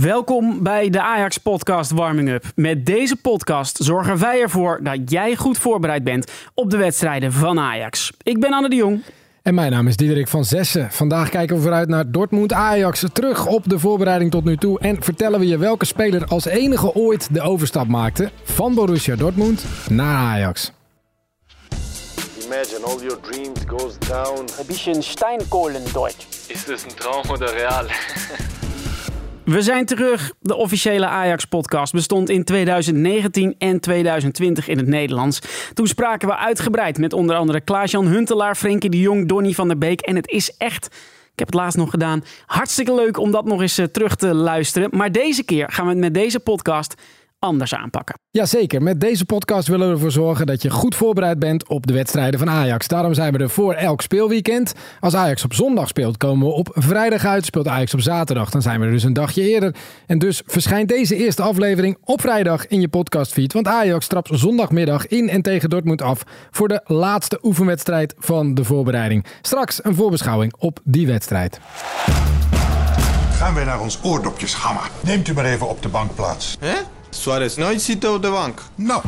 Welkom bij de Ajax Podcast Warming Up. Met deze podcast zorgen wij ervoor dat jij goed voorbereid bent op de wedstrijden van Ajax. Ik ben Anne de Jong. En mijn naam is Diederik van Zessen. Vandaag kijken we vooruit naar Dortmund Ajax. Terug op de voorbereiding tot nu toe. En vertellen we je welke speler als enige ooit de overstap maakte van Borussia Dortmund naar Ajax. Imagine all your dreams goes down. Ein bisschen Steinkohlendeutsch. Ist es ein Traum oder real? We zijn terug. De officiële Ajax-podcast bestond in 2019 en 2020 in het Nederlands. Toen spraken we uitgebreid met onder andere Klaas-Jan Huntelaar, Frenkie de Jong, Donny van der Beek. En het is echt, ik heb het laatst nog gedaan, hartstikke leuk om dat nog eens eh, terug te luisteren. Maar deze keer gaan we met deze podcast anders aanpakken. Jazeker, met deze podcast willen we ervoor zorgen dat je goed voorbereid bent op de wedstrijden van Ajax. Daarom zijn we er voor elk speelweekend. Als Ajax op zondag speelt, komen we op vrijdag uit. Speelt Ajax op zaterdag, dan zijn we er dus een dagje eerder. En dus verschijnt deze eerste aflevering op vrijdag in je podcastfeed. Want Ajax trapt zondagmiddag in en tegen Dortmund af voor de laatste oefenwedstrijd van de voorbereiding. Straks een voorbeschouwing op die wedstrijd. Gaan wij naar ons oordopjesgamma. Neemt u maar even op de bank plaats. Hè? Suarez nooit zit op de bank. Nou,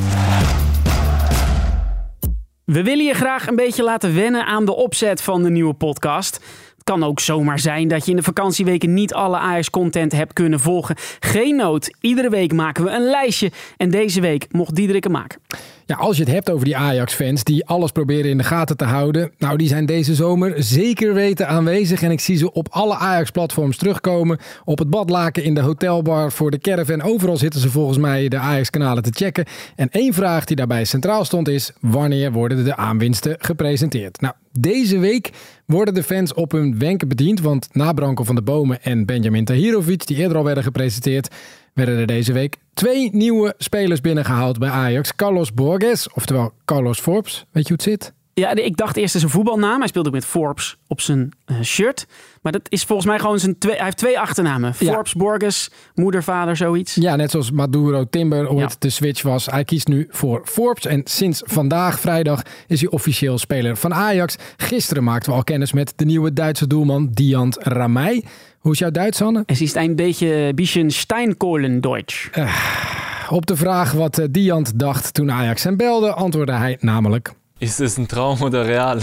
We willen je graag een beetje laten wennen aan de opzet van de nieuwe podcast. Het kan ook zomaar zijn dat je in de vakantieweken niet alle Ajax-content hebt kunnen volgen. Geen nood. Iedere week maken we een lijstje. En deze week mocht Diederik hem maken. Ja, als je het hebt over die Ajax-fans die alles proberen in de gaten te houden. Nou, die zijn deze zomer zeker weten aanwezig. En ik zie ze op alle Ajax-platforms terugkomen. Op het badlaken, in de hotelbar, voor de caravan. Overal zitten ze volgens mij de Ajax-kanalen te checken. En één vraag die daarbij centraal stond is... wanneer worden de aanwinsten gepresenteerd? Nou, deze week worden de fans op hun wenken bediend. Want na Branko van de Bomen en Benjamin Tahirovic, die eerder al werden gepresenteerd werden er deze week twee nieuwe spelers binnengehaald bij Ajax. Carlos Borges, oftewel Carlos Forbes. Weet je hoe het zit? Ja, ik dacht eerst is een voetbalnaam. Hij speelde ook met Forbes op zijn eh, shirt. Maar dat is volgens mij gewoon zijn twee. Hij heeft twee achternamen: Ja. Forbes, Borges, moeder, vader, zoiets. Ja, net zoals Maduro Timber ooit Ja. de switch was. Hij kiest nu voor Forbes. En sinds vandaag, vrijdag, is hij officieel speler van Ajax. Gisteren maakten we al kennis met de nieuwe Duitse doelman Diant Ramey. Hoe is jouw Duits, Anne? Es ist ein beetje, bisschen Steinkohlendeutsch. Op de vraag wat eh, Diant dacht toen Ajax hem belde, antwoordde hij namelijk... Ist es ein Traum oder real?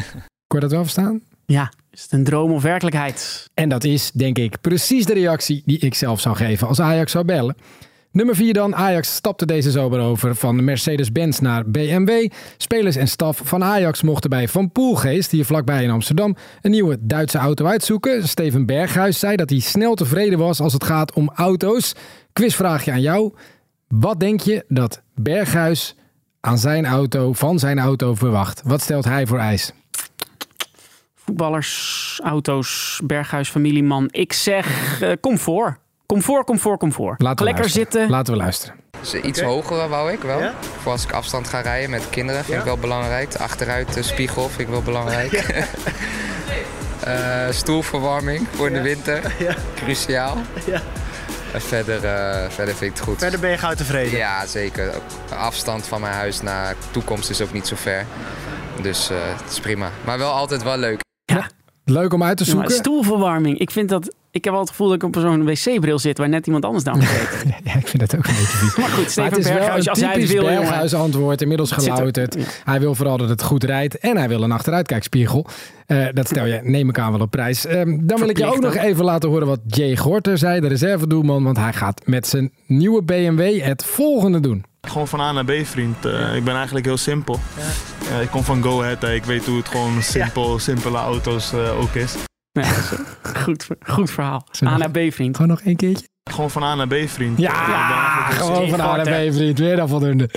Kon je dat wel verstaan? Ja, is het een droom of werkelijkheid? En dat is, denk ik, precies de reactie die ik zelf zou geven als Ajax zou bellen. Nummer 4 dan. Ajax stapte deze zomer over van Mercedes-Benz naar BMW. Spelers en staf van Ajax mochten bij Van Poelgeest, hier vlakbij in Amsterdam, een nieuwe Duitse auto uitzoeken. Steven Berghuis zei dat hij snel tevreden was als het gaat om auto's. Quizvraagje aan jou. Wat denk je dat Berghuis aan zijn auto, van zijn auto verwacht? Wat stelt hij voor eis? Voetballers, auto's, Berghuis, familieman. Ik zeg eh, comfort. Comfort, comfort, comfort. Laten we Lekker luisteren. zitten. Laten we luisteren. Dus iets hoger wou ik wel. Voor als ik afstand ga rijden met kinderen vind ik wel belangrijk. De achteruit de spiegel vind ik wel belangrijk. Eh, stoelverwarming voor de winter. Cruciaal. En verder, eh, verder vind ik het goed. Verder ben je gauw tevreden. Ja, zeker. De afstand van mijn huis naar toekomst is ook niet zo ver. Dus eh, het is prima. Maar wel altijd wel leuk. Ja, Leuk om uit te Ja, maar zoeken. stoelverwarming. Ik vind dat. Ik heb wel het gevoel dat ik op zo'n wc-bril zit waar net iemand anders dan gezeten. Ja, ik vind dat ook een beetje vies. Maar goed, Maar Steven het is wel Berghuis, een als hij het wil, jongen. Antwoord. Inmiddels er- gelouterd. ja. Hij wil vooral dat het goed rijdt. En hij wil een achteruitkijkspiegel. Eh, dat stel je, neem ik aan, wel op prijs. Ehm, dan wil ik je ook nog even laten horen wat Jay Gorter zei. De reservedoelman. Want hij gaat met zijn nieuwe BMW het volgende doen. Gewoon van A naar B, vriend. Eh, ik ben eigenlijk heel simpel. Eh, ik kom van Go Ahead. ik weet hoe het gewoon simpel, simpele auto's eh, ook is. Goed, goed verhaal. A naar B, vriend. Gewoon nog één keertje. Gewoon van A naar B, vriend. Ja, gewoon van A naar B, vriend. Weer dan voldoende.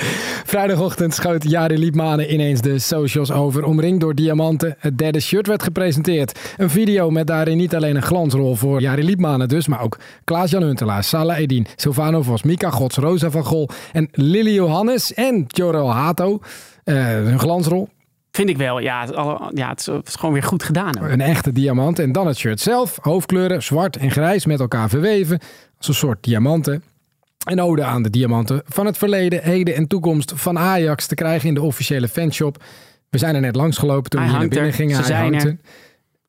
Vrijdagochtend schoot Jari Liepmanen ineens de socials over. Omringd door diamanten. Het derde shirt werd gepresenteerd. Een video met daarin niet alleen een glansrol voor Jari Liepmanen dus, maar ook Klaas-Jan Huntelaar, Salah Edin, Silvano Vos, Mika Gods, Rosa van Gol en Lily Johannes en Jorel Hato. Eh, een glansrol. Vind ik wel. Ja, het, alle- ja, het, is, het is gewoon weer goed gedaan. Een echte diamant. En dan het shirt zelf. Hoofdkleuren zwart en grijs met elkaar verweven. Als een soort diamanten. Een ode aan de diamanten van het verleden, heden en toekomst van Ajax te krijgen in de officiële fanshop. We zijn er net langs gelopen toen we hier naar binnen er. gingen. Ze zijn er.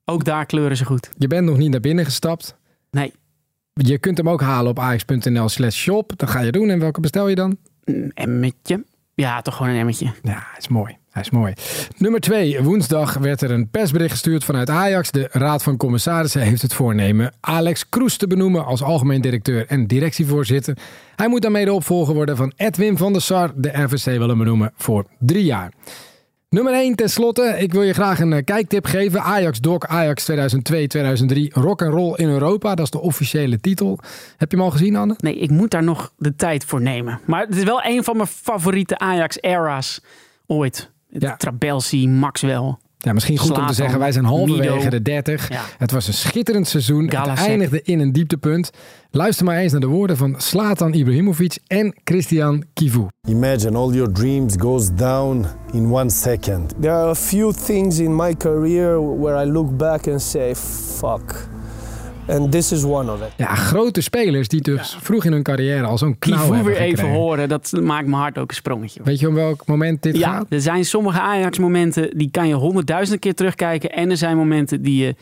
Ook daar kleuren ze goed. Je bent nog niet naar binnen gestapt. Nee. Je kunt hem ook halen op ajax.nl slash shop. Dat ga je doen. En welke bestel je dan? Een emmetje. Ja, toch gewoon een emmetje. Ja, is mooi. Hij is mooi. Nummer twee. Woensdag werd er een persbericht gestuurd vanuit Ajax. De Raad van Commissarissen heeft het voornemen Alex Kroes te benoemen als algemeen directeur en directievoorzitter. Hij moet daarmee de opvolger worden van Edwin van der Sar. De RVC wil hem benoemen voor drie jaar. Nummer 1 tenslotte. Ik wil je graag een eh, kijktip geven. Ajax Doc Ajax 2002-2003 Rock and Roll in Europa. Dat is de officiële titel. Heb je hem al gezien, Anne? Nee, ik moet daar nog de tijd voor nemen. Maar het is wel een van mijn favoriete Ajax-era's ooit. Ja. Trabelsi, Maxwell. Ja, misschien goed om te zeggen, wij zijn halverwege Nido. de 30. Ja. Het was een schitterend seizoen. Het eindigde in een dieptepunt. Luister maar eens naar de woorden van Slatan Ibrahimovic en Christian Kivu. Imagine all your dreams goes down in one second. There are a few things in my career where I look back and say, fuck. And this is one of it. Ja, grote spelers die dus vroeg in hun carrière al zo'n knauw hebben weer even horen, dat maakt mijn hart ook een sprongetje. Weet je om welk moment dit Ja, gaat? er zijn sommige Ajax-momenten die kan je honderdduizend keer terugkijken. En er zijn momenten die je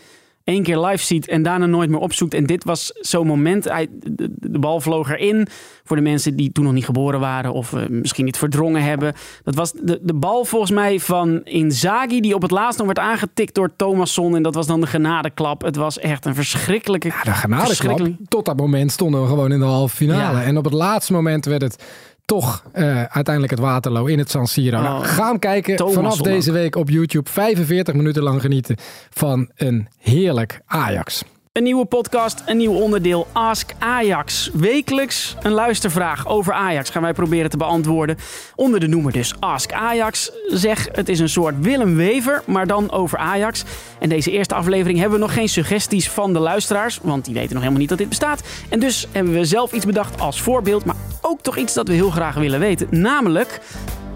één keer live ziet en daarna nooit meer opzoekt. En dit was zo'n moment. Hij, de, de bal vloog erin. Voor de mensen die toen nog niet geboren waren of eh, misschien niet verdrongen hebben. Dat was de, de bal volgens mij van Inzaghi die op het laatst nog werd aangetikt door Thomasson. En dat was dan de genadeklap. Het was echt een verschrikkelijke... Ja, de genadeklap. verschrikkelijk- Tot dat moment stonden we gewoon in de halve finale. Ja. En op het laatste moment werd het toch eh, uiteindelijk het Waterloo in het San Siro. Nou, Oh, ga hem kijken. Vanaf deze week op YouTube. 45 minuten lang genieten van een heerlijk Ajax. Een nieuwe podcast, een nieuw onderdeel Ask Ajax. Wekelijks een luistervraag over Ajax gaan wij proberen te beantwoorden. Onder de noemer dus Ask Ajax. Zeg, het is een soort Willem Wever, maar dan over Ajax. En deze eerste aflevering hebben we nog geen suggesties van de luisteraars, want die weten nog helemaal niet dat dit bestaat. En dus hebben we zelf iets bedacht als voorbeeld, maar ook toch iets dat we heel graag willen weten. Namelijk,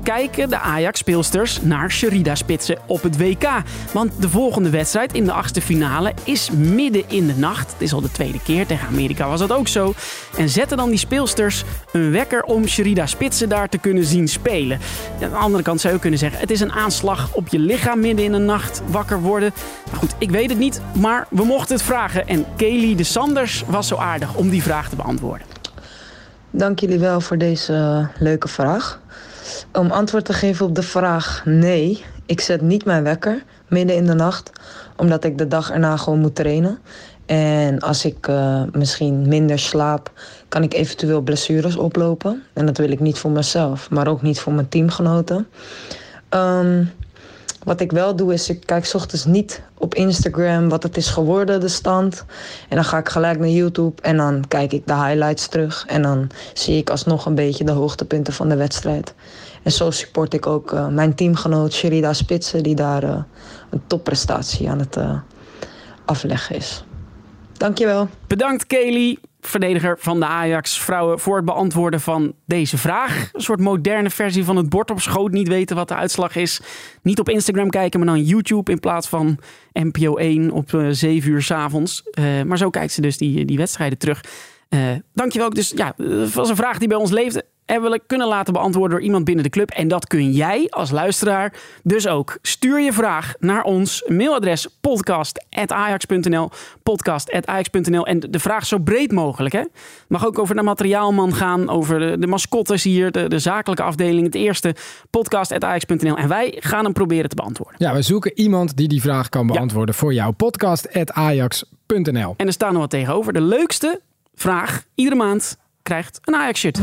kijken de Ajax-speelsters naar Sherida-spitsen op het WK. Want de volgende wedstrijd in de achtste finale is midden in de nacht. Het is al de tweede keer, tegen Amerika was dat ook zo. En zetten dan die speelsters een wekker om Sherida-spitsen daar te kunnen zien spelen. Aan de andere kant zou je kunnen zeggen, het is een aanslag op je lichaam midden in de nacht wakker worden. Maar goed, ik weet het niet, maar we mochten het vragen. En Kelly de Sanders was zo aardig om die vraag te beantwoorden. Dank jullie wel voor deze eh, leuke vraag. Om antwoord te geven op de vraag nee, ik zet niet mijn wekker midden in de nacht, omdat ik de dag erna gewoon moet trainen. En als ik eh, misschien minder slaap, kan ik eventueel blessures oplopen. En dat wil ik niet voor mezelf, maar ook niet voor mijn teamgenoten. Ehm, wat ik wel doe is, ik kijk ochtends niet op Instagram wat het is geworden, de stand. En dan ga ik gelijk naar YouTube en dan kijk ik de highlights terug. En dan zie ik alsnog een beetje de hoogtepunten van de wedstrijd. En zo support ik ook eh, mijn teamgenoot Sherida Spitsen, die daar eh, een topprestatie aan het eh, afleggen is. Dankjewel. Bedankt Kelly, verdediger van de Ajax vrouwen, voor het beantwoorden van deze vraag. Een soort moderne versie van het bord op schoot, niet weten wat de uitslag is. Niet op Instagram kijken, maar dan YouTube in plaats van NPO 1 op eh 7 uur s'avonds. avonds. maar zo kijkt ze dus die, die wedstrijden terug. Eh dankjewel. Dus ja, het was een vraag die bij ons leefde. En we kunnen laten beantwoorden door iemand binnen de club. En dat kun jij als luisteraar dus ook. Stuur je vraag naar ons mailadres podcast.ajax.nl podcast.ajax.nl En de vraag zo breed mogelijk. Hè? Mag ook over de materiaalman gaan, over de, de mascottes hier, de, de zakelijke afdeling. Het eerste podcast.ajax.nl En wij gaan hem proberen te beantwoorden. Ja, we zoeken iemand die die vraag kan beantwoorden voor jou. Podcast.ajax.nl En er staat nog wat tegenover. De leukste vraag iedere maand krijgt een Ajax-shirt.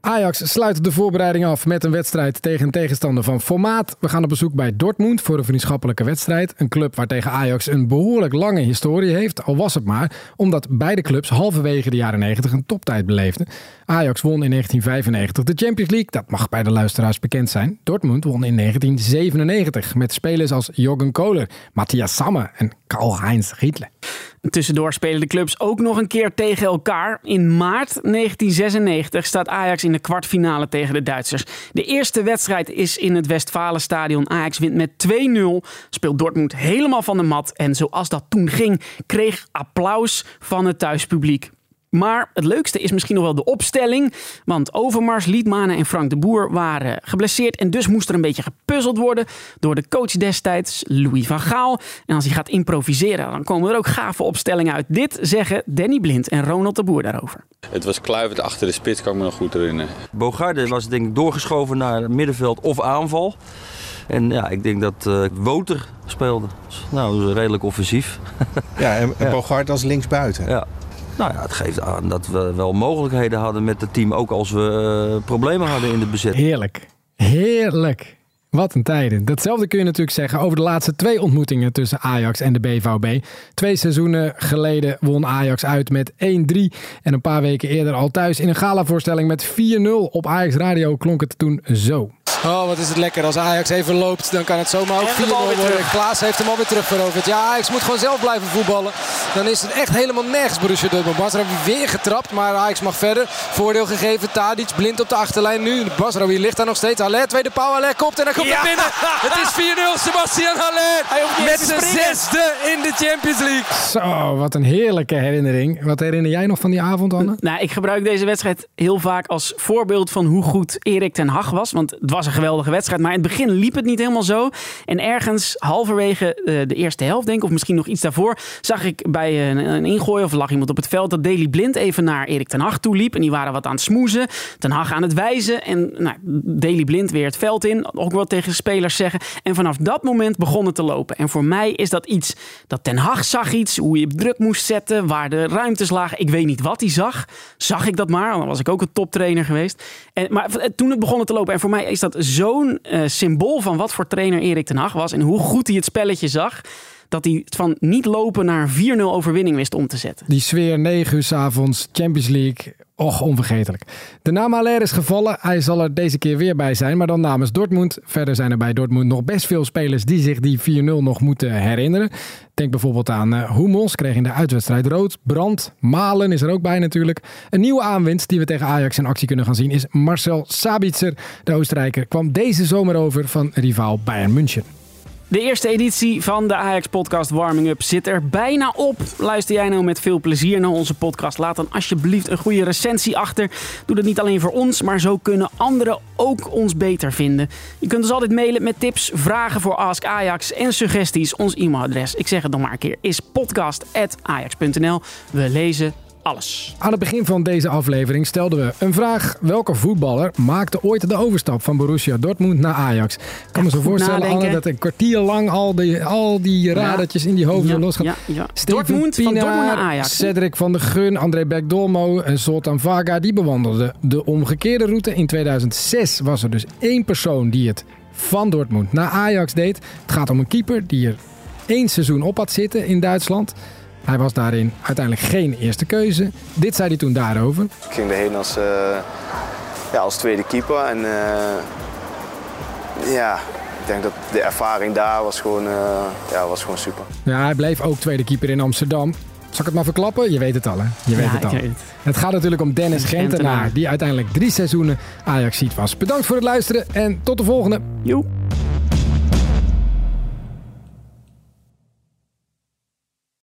Ajax sluit de voorbereiding af met een wedstrijd tegen een tegenstander van formaat. We gaan op bezoek bij Dortmund voor een vriendschappelijke wedstrijd. Een club waar tegen Ajax een behoorlijk lange historie heeft. Al was het maar omdat beide clubs halverwege de jaren 90 een toptijd beleefden. Ajax won in 1995 de Champions League. Dat mag bij de luisteraars bekend zijn. Dortmund won in 1997 met spelers als Jürgen Kohler, Matthias Sammer en Karl-Heinz Riedle. Tussendoor spelen de clubs ook nog een keer tegen elkaar. In maart 1996 staat Ajax in de kwartfinale tegen de Duitsers. De eerste wedstrijd is in het Westfalenstadion. Ajax wint met 2-0. Speelt Dortmund helemaal van de mat. En zoals dat toen ging, kreeg applaus van het thuispubliek. Maar het leukste is misschien nog wel de opstelling. Want Overmars, Liedmanen en Frank de Boer waren geblesseerd. En dus moest er een beetje gepuzzeld worden door de coach destijds, Louis van Gaal. En als hij gaat improviseren, dan komen er ook gave opstellingen uit. Dit zeggen Danny Blind en Ronald de Boer daarover. Het was kluivend achter de spits, kan ik me nog goed herinneren. Bogarde was denk ik doorgeschoven naar middenveld of aanval. En ja, ik denk dat uh, Woter speelde. Nou, dat is redelijk offensief. Ja, en, en Bogart als linksbuiten. Ja. Nou ja, het geeft aan dat we wel mogelijkheden hadden met het team, ook als we uh, problemen hadden in de bezetting. Heerlijk. Heerlijk. Wat een tijden. Datzelfde kun je natuurlijk zeggen over de laatste twee ontmoetingen tussen Ajax en de BVB. Twee seizoenen geleden won Ajax uit met 1-3. En een paar weken eerder al thuis in een galavoorstelling met 4-0 op Ajax Radio klonk het toen zo. Oh, wat is het lekker. Als Ajax even loopt, dan kan het zomaar ook 4-0 worden. Klaas heeft hem alweer terugveroverd. Ja, Ajax moet gewoon zelf blijven voetballen. Dan is het echt helemaal nergens Borussia Dortmund. Basraoui weer getrapt, maar Ajax mag verder. Voordeel gegeven, Tadic blind op de achterlijn nu. Basraoui ligt daar nog steeds. Haller, tweede pauw, Haller komt en dan komt ja. er binnen. Het is 4-0, Sebastian Haller. Met zijn zesde in de Champions League. Zo, wat een heerlijke herinnering. Wat herinner jij nog van die avond, Anne? Nou, ik gebruik deze wedstrijd heel vaak als voorbeeld van hoe goed Erik ten Hag was. Want het was een geweldige wedstrijd. Maar in het begin liep het niet helemaal zo. En ergens halverwege de eerste helft, denk ik, of misschien nog iets daarvoor, zag ik bij een, een ingooi of lag iemand op het veld dat Daily Blind even naar Erik ten Hag toe liep. En die waren wat aan het smoezen. Ten Hag aan het wijzen. En nou, Blind weer het veld in. Ook wat tegen spelers zeggen. En vanaf dat moment begon het te lopen. En voor mij is dat iets dat Ten Hag zag iets. Hoe je druk moest zetten. Waar de ruimtes lagen. Ik weet niet wat hij zag. Zag ik dat maar. Dan was ik ook een toptrainer geweest. En, maar toen het begon te lopen. En voor mij is dat zo'n uh, symbool van wat voor trainer Erik ten Hag was. En hoe goed hij het spelletje zag dat hij het van niet lopen naar 4-0 overwinning wist om te zetten. Die sfeer 9 uur s avonds, Champions League. Och, onvergetelijk. De naam Haller is gevallen. Hij zal er deze keer weer bij zijn, maar dan namens Dortmund. Verder zijn er bij Dortmund nog best veel spelers die zich die 4-0 nog moeten herinneren. Denk bijvoorbeeld aan uh, Hummels, kreeg in de uitwedstrijd rood. Brand, Malen is er ook bij natuurlijk. Een nieuwe aanwinst die we tegen Ajax in actie kunnen gaan zien is Marcel Sabitzer. De Oostenrijker kwam deze zomer over van rivaal Bayern München. De eerste editie van de Ajax-podcast Warming Up zit er bijna op. Luister jij nou met veel plezier naar onze podcast? Laat dan alsjeblieft een goede recensie achter. Doe dat niet alleen voor ons, maar zo kunnen anderen ook ons beter vinden. Je kunt ons altijd mailen met tips, vragen voor Ask Ajax en suggesties. Ons e-mailadres, ik zeg het nog maar een keer, is podcast.ajax.nl. We lezen alles. Aan het begin van deze aflevering stelden we een vraag. Welke voetballer maakte ooit de overstap van Borussia Dortmund naar Ajax? Ik kan me zo voorstellen. Anne, dat een kwartier lang al die, al die radertjes ja. in die hoofden ja, losgaan. Ja, ja. Dortmund, van Dortmund naar Ajax. Cedric van der Gun, André Beck-Dolmo en Sultan Vaga, die bewandelden de omgekeerde route. In 2006 was er dus één persoon die het van Dortmund naar Ajax deed. Het gaat om een keeper die er één seizoen op had zitten in Duitsland. Hij was daarin uiteindelijk geen eerste keuze. Dit zei hij toen daarover. Ik ging erheen als, uh, ja, als tweede keeper. En uh, ja, ik denk dat de ervaring daar was gewoon, uh, ja, was gewoon super. Ja, hij bleef ook tweede keeper in Amsterdam. Zal ik het maar verklappen? Je weet het al, hè? Je weet ja, het al. Het. het. gaat natuurlijk om Dennis Gentenaar, die uiteindelijk drie seizoenen Ajax ziet was. Bedankt voor het luisteren en tot de volgende. Joep.